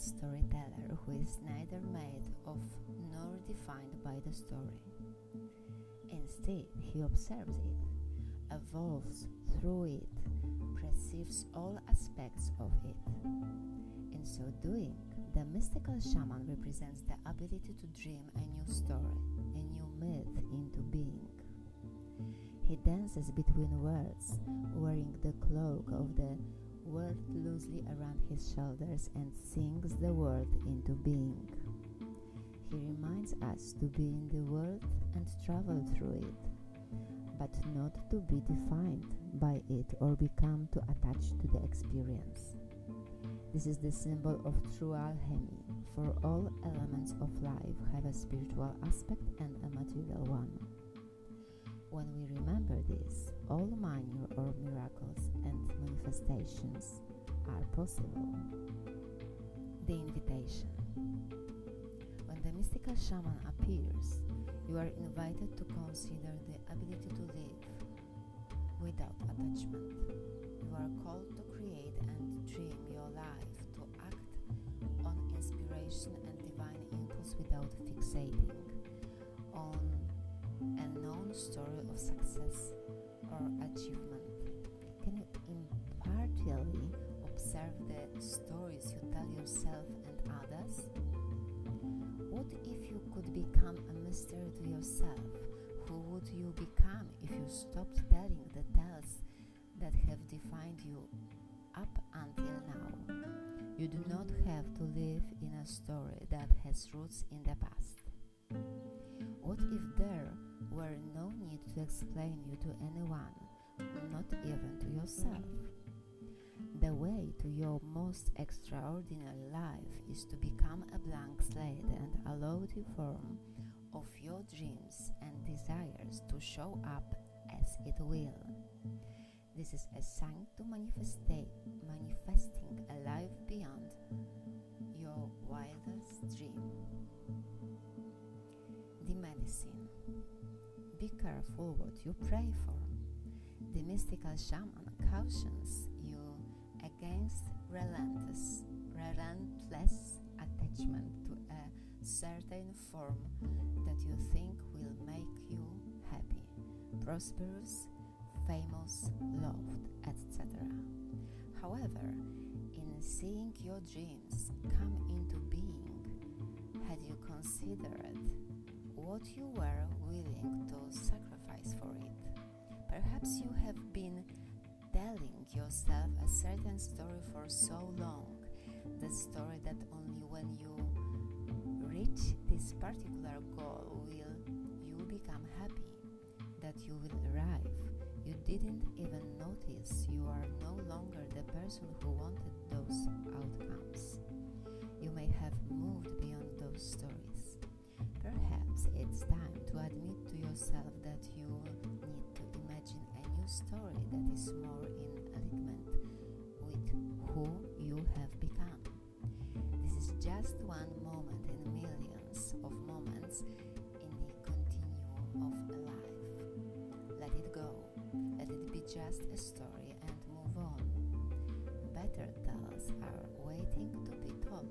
storyteller who is neither made of nor defined by the story. Instead, he observes it, evolves through it, perceives all aspects of it. In so doing, the mystical shaman represents the ability to dream a new story, a new myth into being. He dances between worlds, wearing the cloak of the world loosely around his shoulders and sings the world into being. He reminds us to be in the world and travel through it, but not to be defined by it or become too attached to the experience. This is the symbol of true alchemy, for all elements of life have a spiritual aspect and a material one. When we remember this, all minor or miracles and manifestations are possible. The invitation. When the mystical shaman appears, you are invited to consider the ability to live without attachment. You are called to create and dream your life, to act on inspiration and divine impulse without fixating on a known story of success or achievement. Can you impartially observe the stories you tell yourself and others? What if you could become a mystery to yourself? Who would you become if you stopped telling the tales that have defined you up until now? You do not have to live in a story that has roots in the past. What if there were no need to explain you to anyone, not even to yourself? The way to your most extraordinary life is to become a blank slate and allow the form of your dreams and desires to show up as it will. This is a sign to manifestate, manifesting a life beyond your wildest dream. Careful what you pray for. The mystical shaman cautions you against relentless, relentless attachment to a certain form that you think will make you happy, prosperous, famous, loved, etc. However, in seeing your dreams come into being, had you considered what you were willing to sacrifice for it? Perhaps you have been telling yourself a certain story for so long, the story that only when you reach this particular goal will you become happy, that you will arrive. You didn't even notice you are no longer the person who wanted those outcomes. You may have moved beyond those stories. It's time to admit to yourself that you need to imagine a new story that is more in alignment with who you have become. This is just one moment in millions of moments in the continuum of life. Let it go. Let it be just a story and move on. Better tales are waiting to be told.